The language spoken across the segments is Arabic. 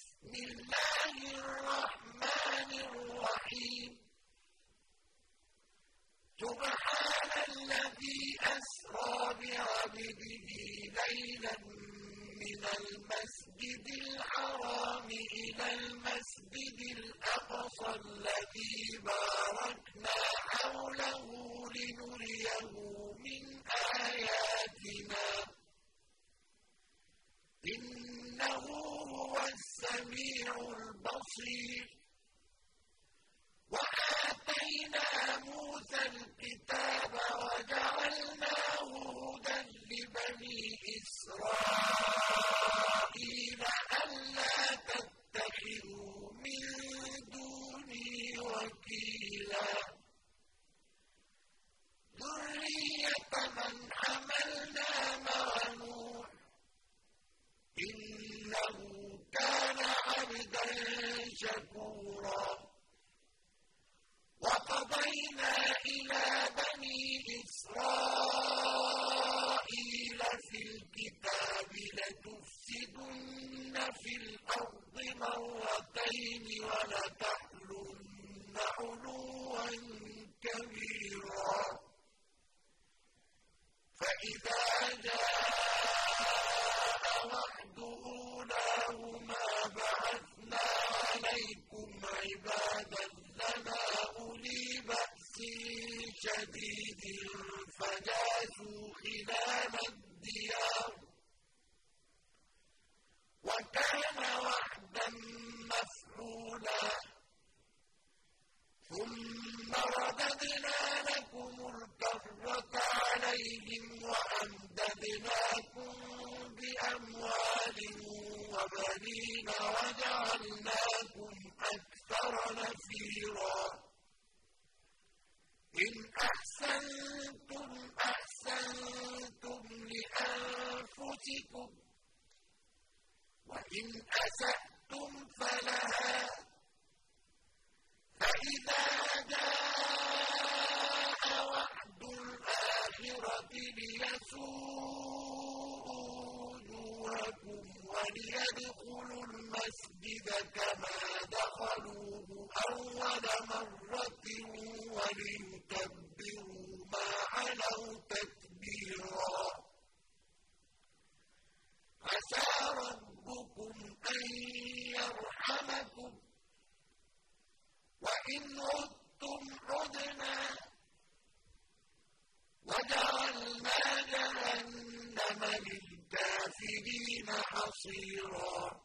بسم الله الرحمن الرحيم. سبحان الذي أسرى بعبده ليلا من المسجد الحرام إلى المسجد الأقصى الذي باركنا see الآخرة ليسوءوا وجوهكم وليدخلوا المسجد كما دخلوه أول مرة حصيرا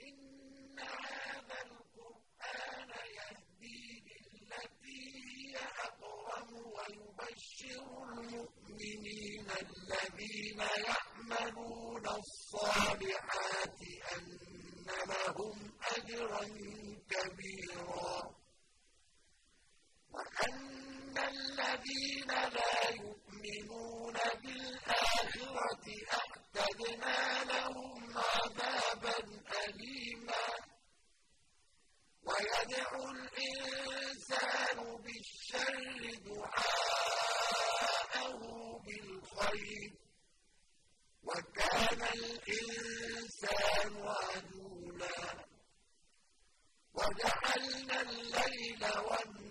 إن هذا القرآن يهدي للتي هي أقوم ويبشر المؤمنين الذين يعملون الصالحات أن لهم أجرا كبيرا. وأن الذين لا يؤمنون بالآخرة أعتدنا لهم عذابا أليما. ويدعو الإنسان بالشر دعاءه بالخير. وكان الإنسان عجولا. وجعلنا الليل والنهار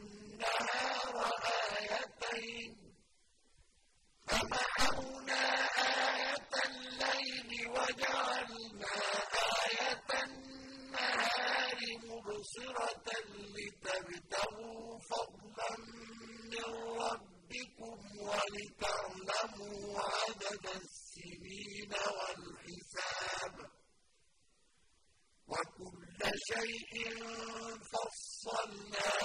شيء فصلناه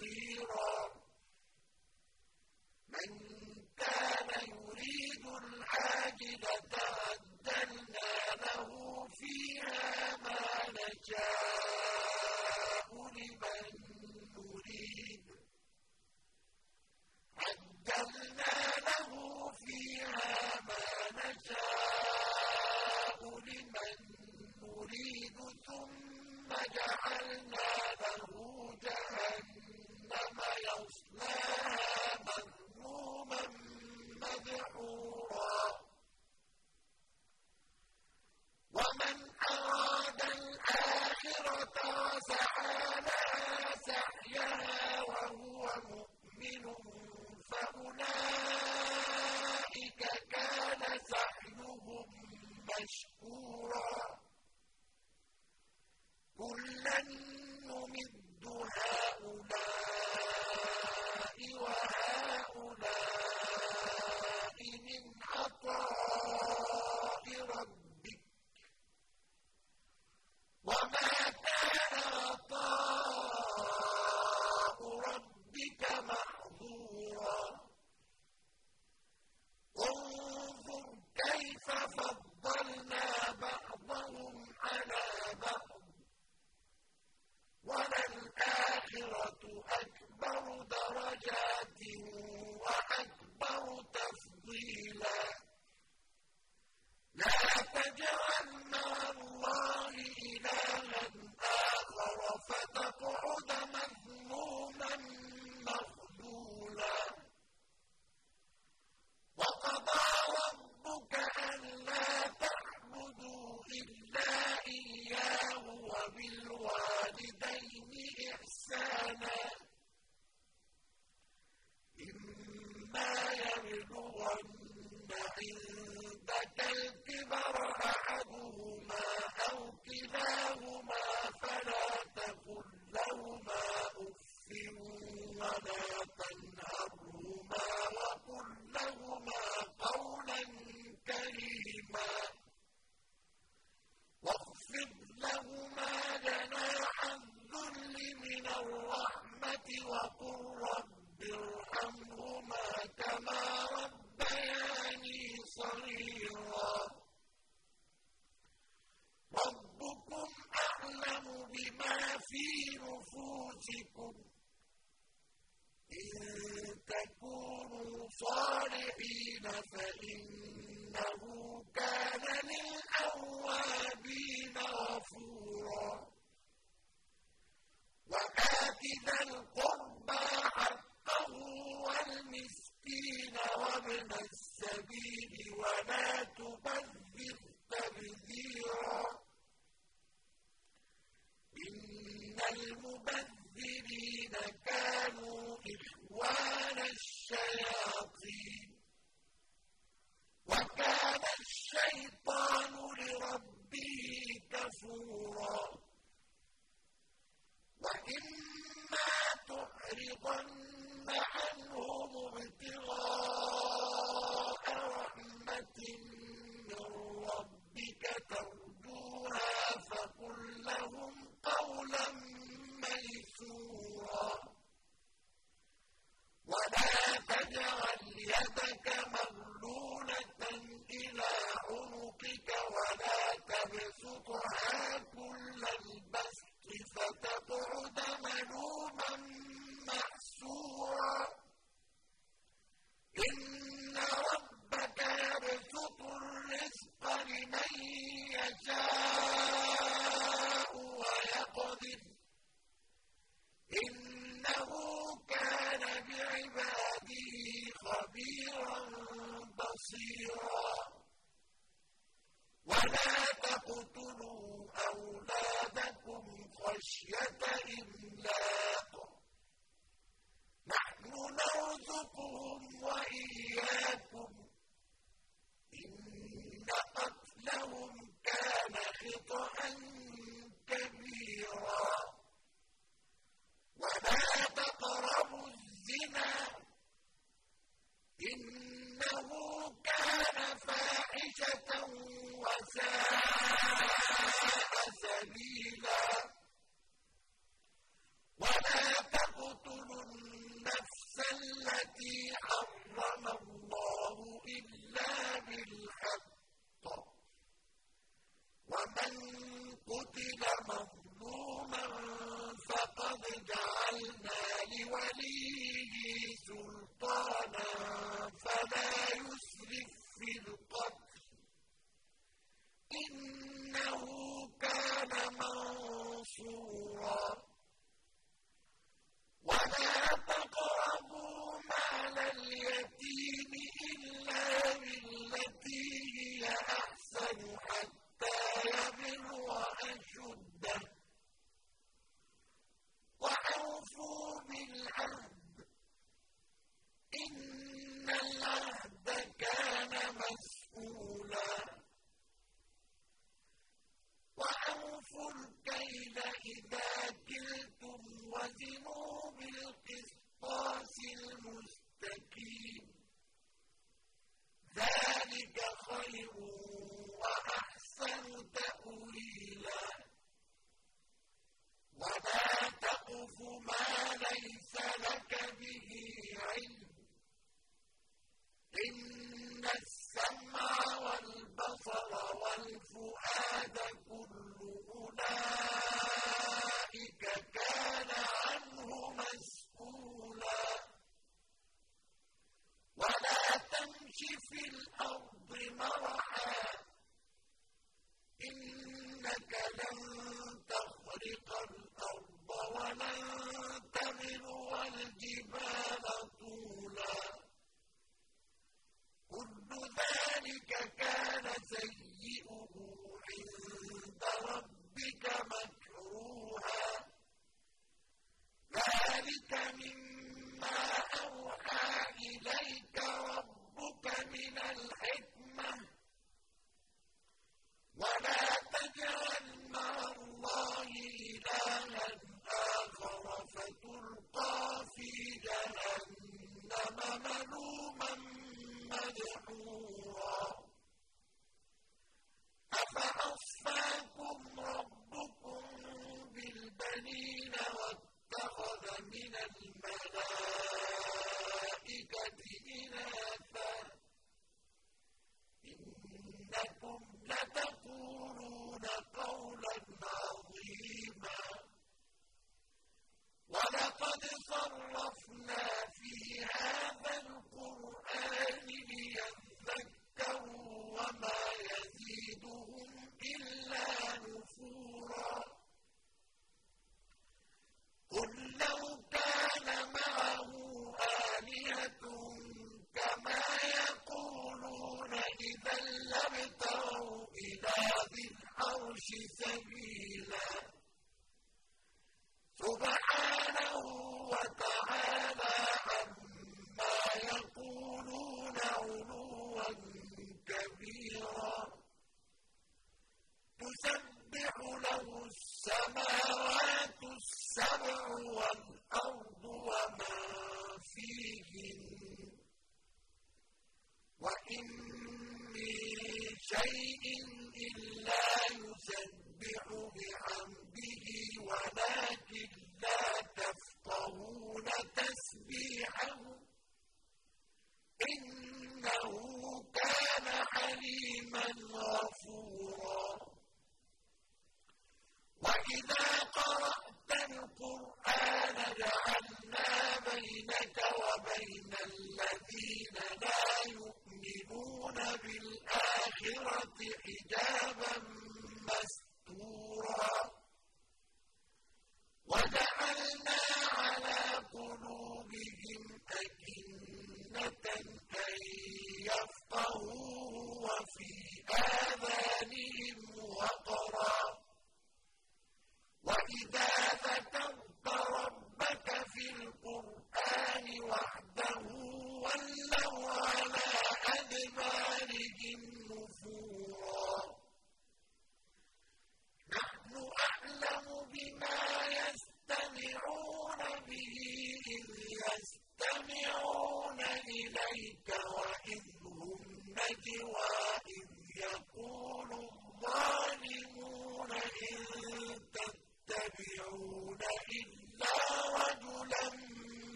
بصيرا لأعرضن يَفْقَهُوا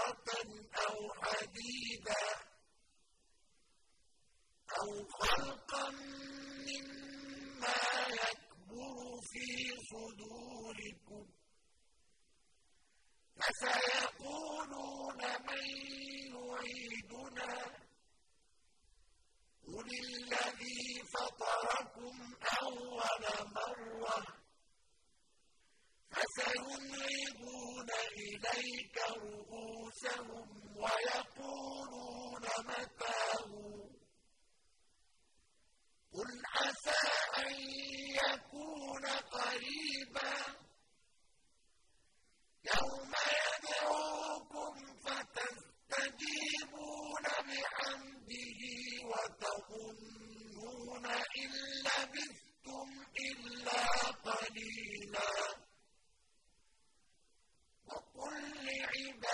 أو حديدا أو خلقا مما يكبر في صدوركم فسيقولون من يعيدنا قل الذي فطركم أول مرة فسينعبون إليك رؤوسهم أنفسهم ويقولون متى قل عسى أن يكون قريبا. يوم يدعوكم فتستجيبون بحمده وتظنون إن لبثتم إلا قليلا.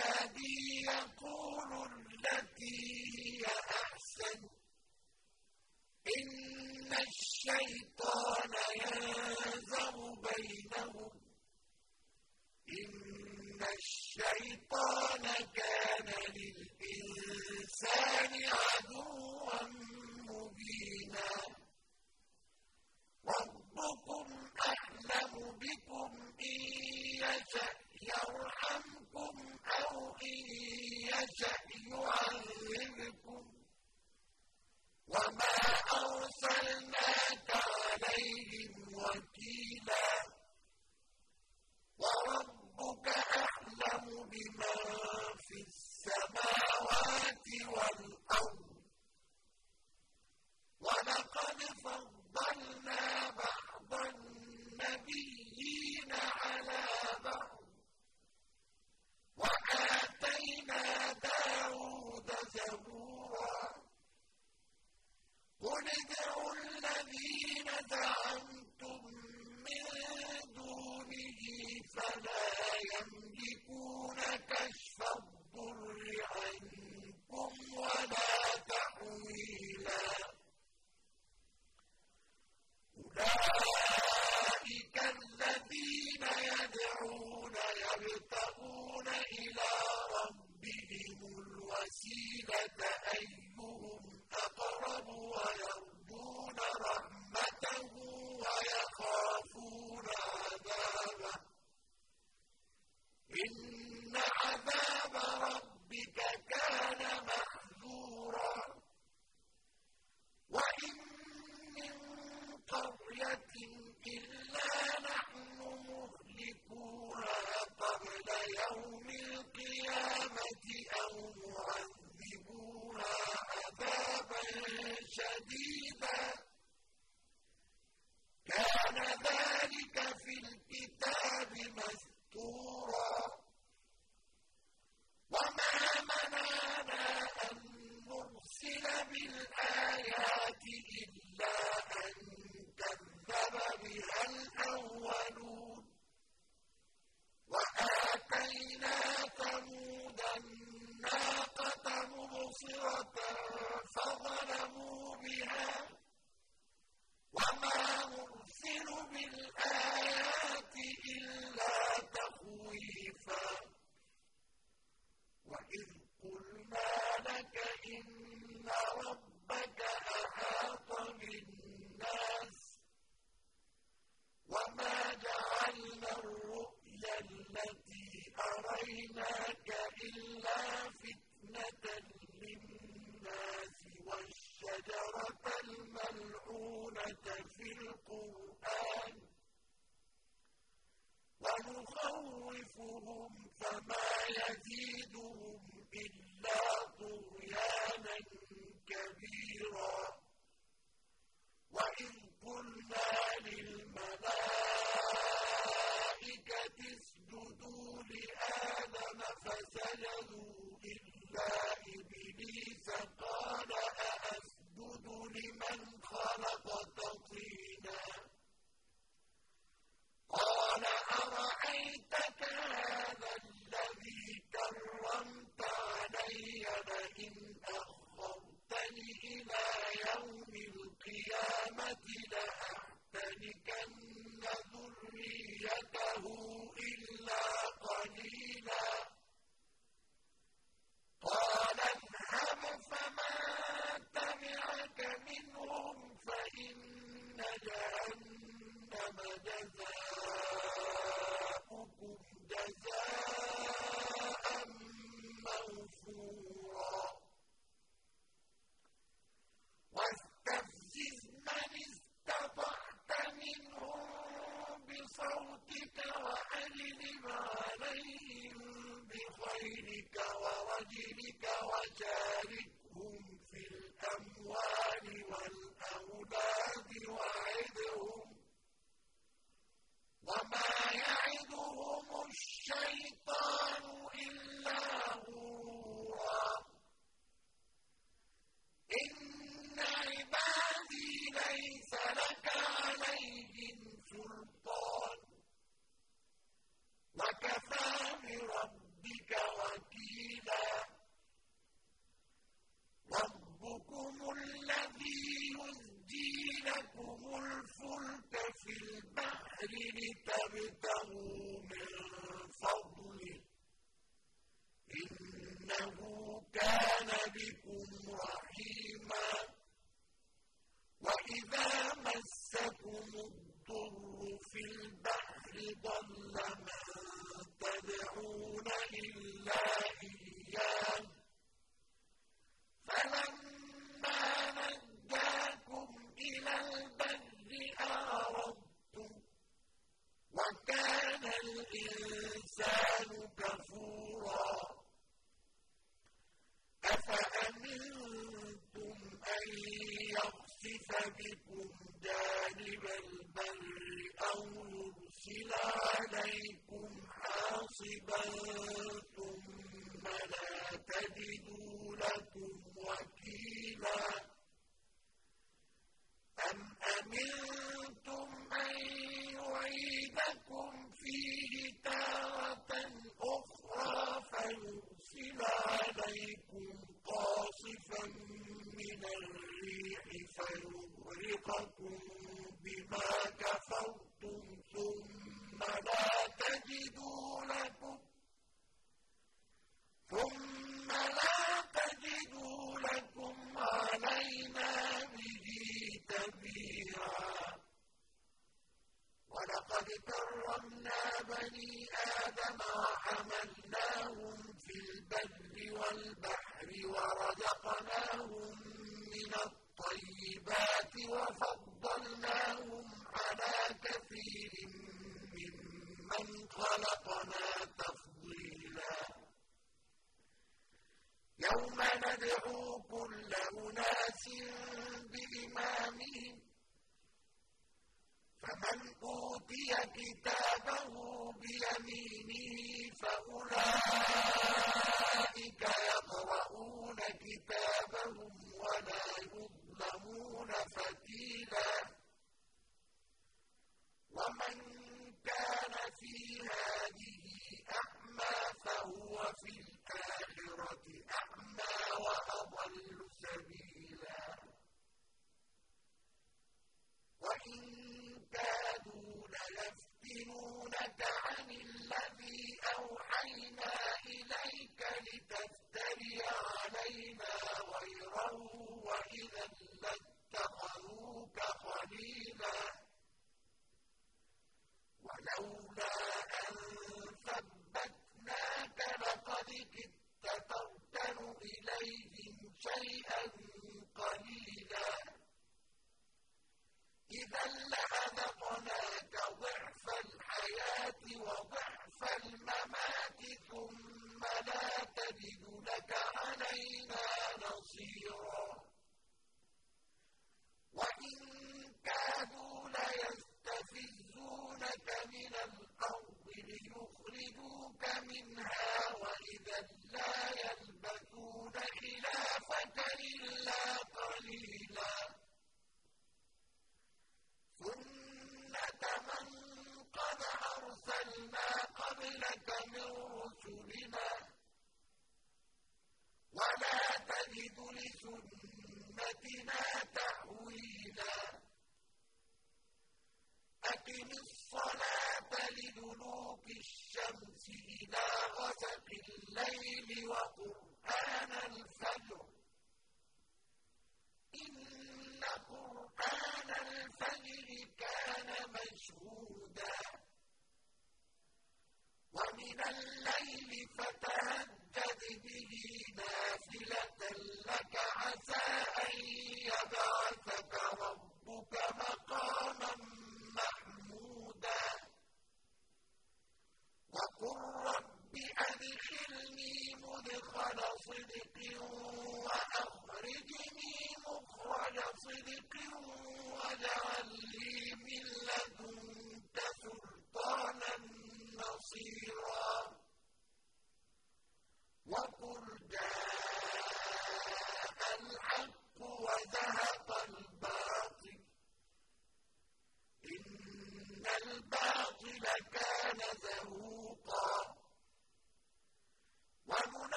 عِبَادِي يَقُولُوا الَّتِي هِيَ أَحْسَنُ ۚ. إِنَّ الشَّيْطَانَ يَنزَغُ بَيْنَهُمْ ۚ. إِنَّ الشَّيْطَانَ بها وما نرسل بالآخرة بالقرآن ونخوفهم فما يزيدهم إلا طغيانا كبيرا وإذ قلنا للملائكة اسجدوا لآدم فسجدوا إلا إبليس إن لكم فيه تارة أخرى فيرسل عليكم قاصفا من الريح فيغرقكم كتابه بيمينه فأولئك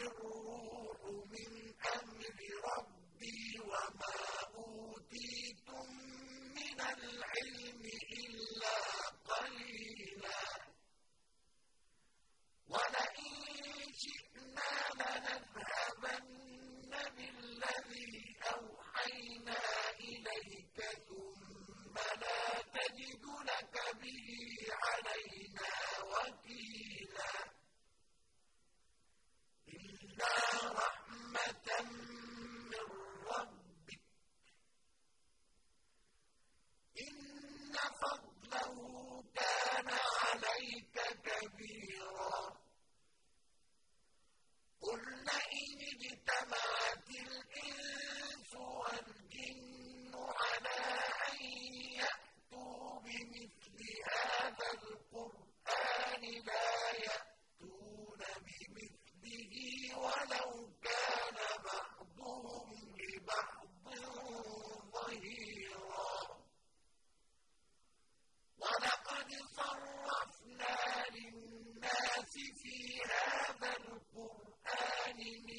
وَمَا يمشون مطمئنين لنزلنا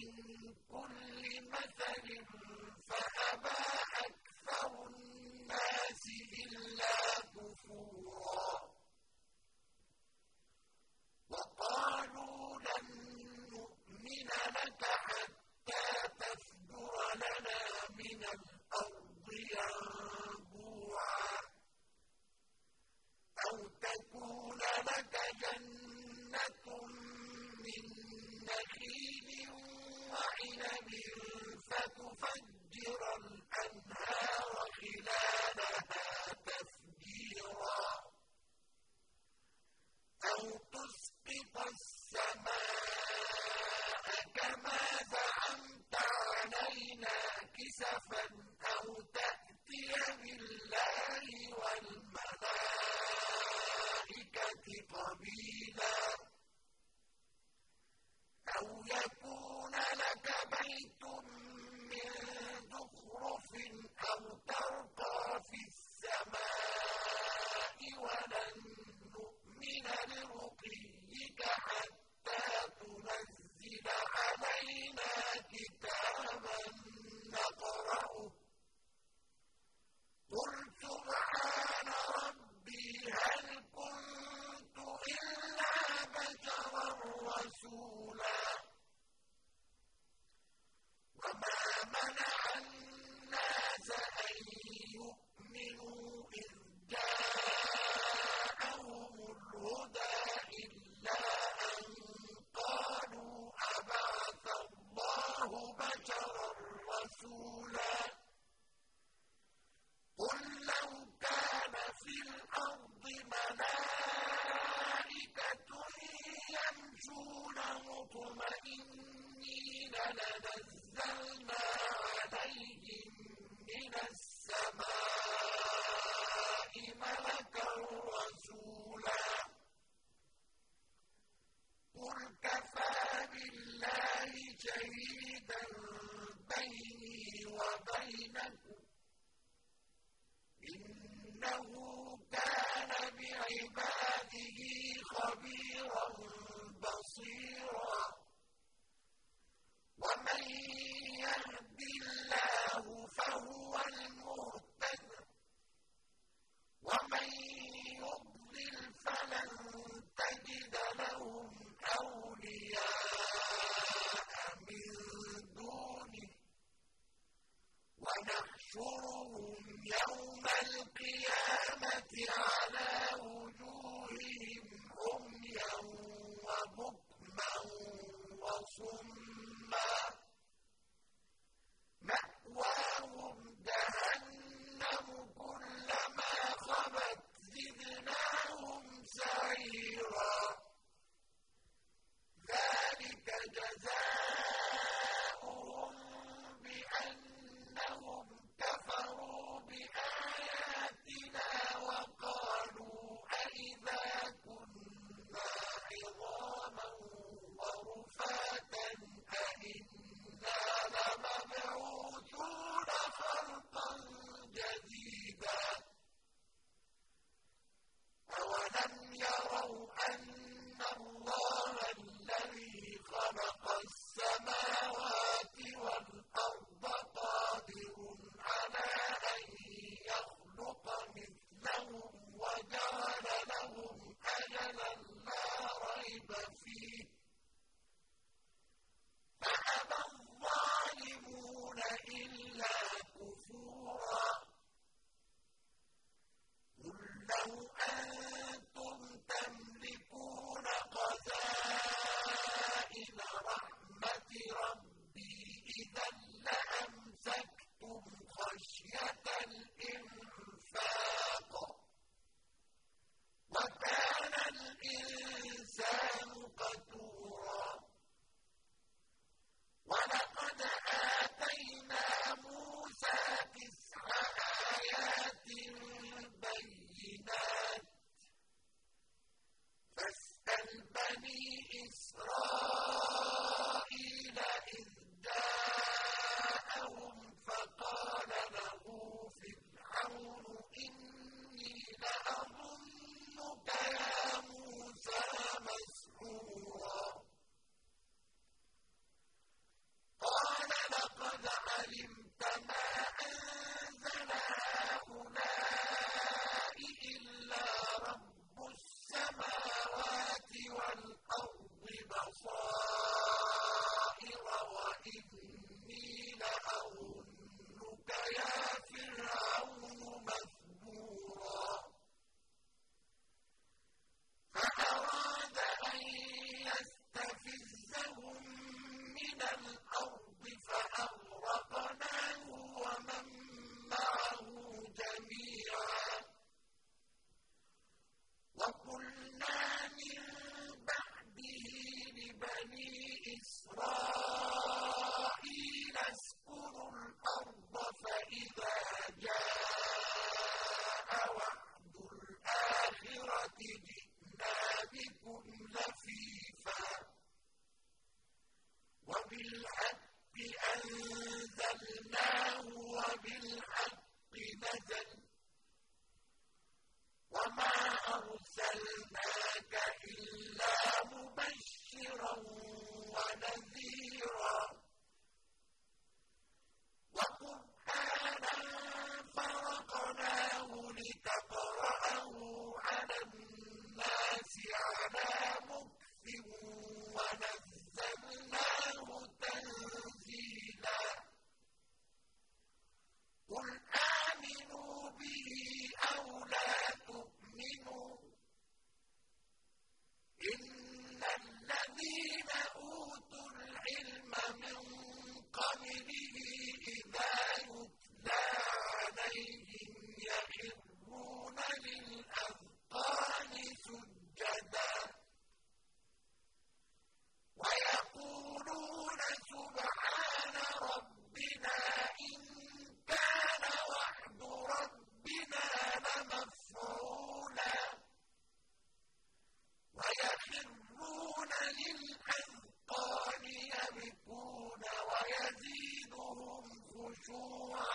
وَيَخِرُّونَ لِلْأَذْقَانِ يَبْكُونَ وَيَزِيدُهُمْ خُشُوعًا ۩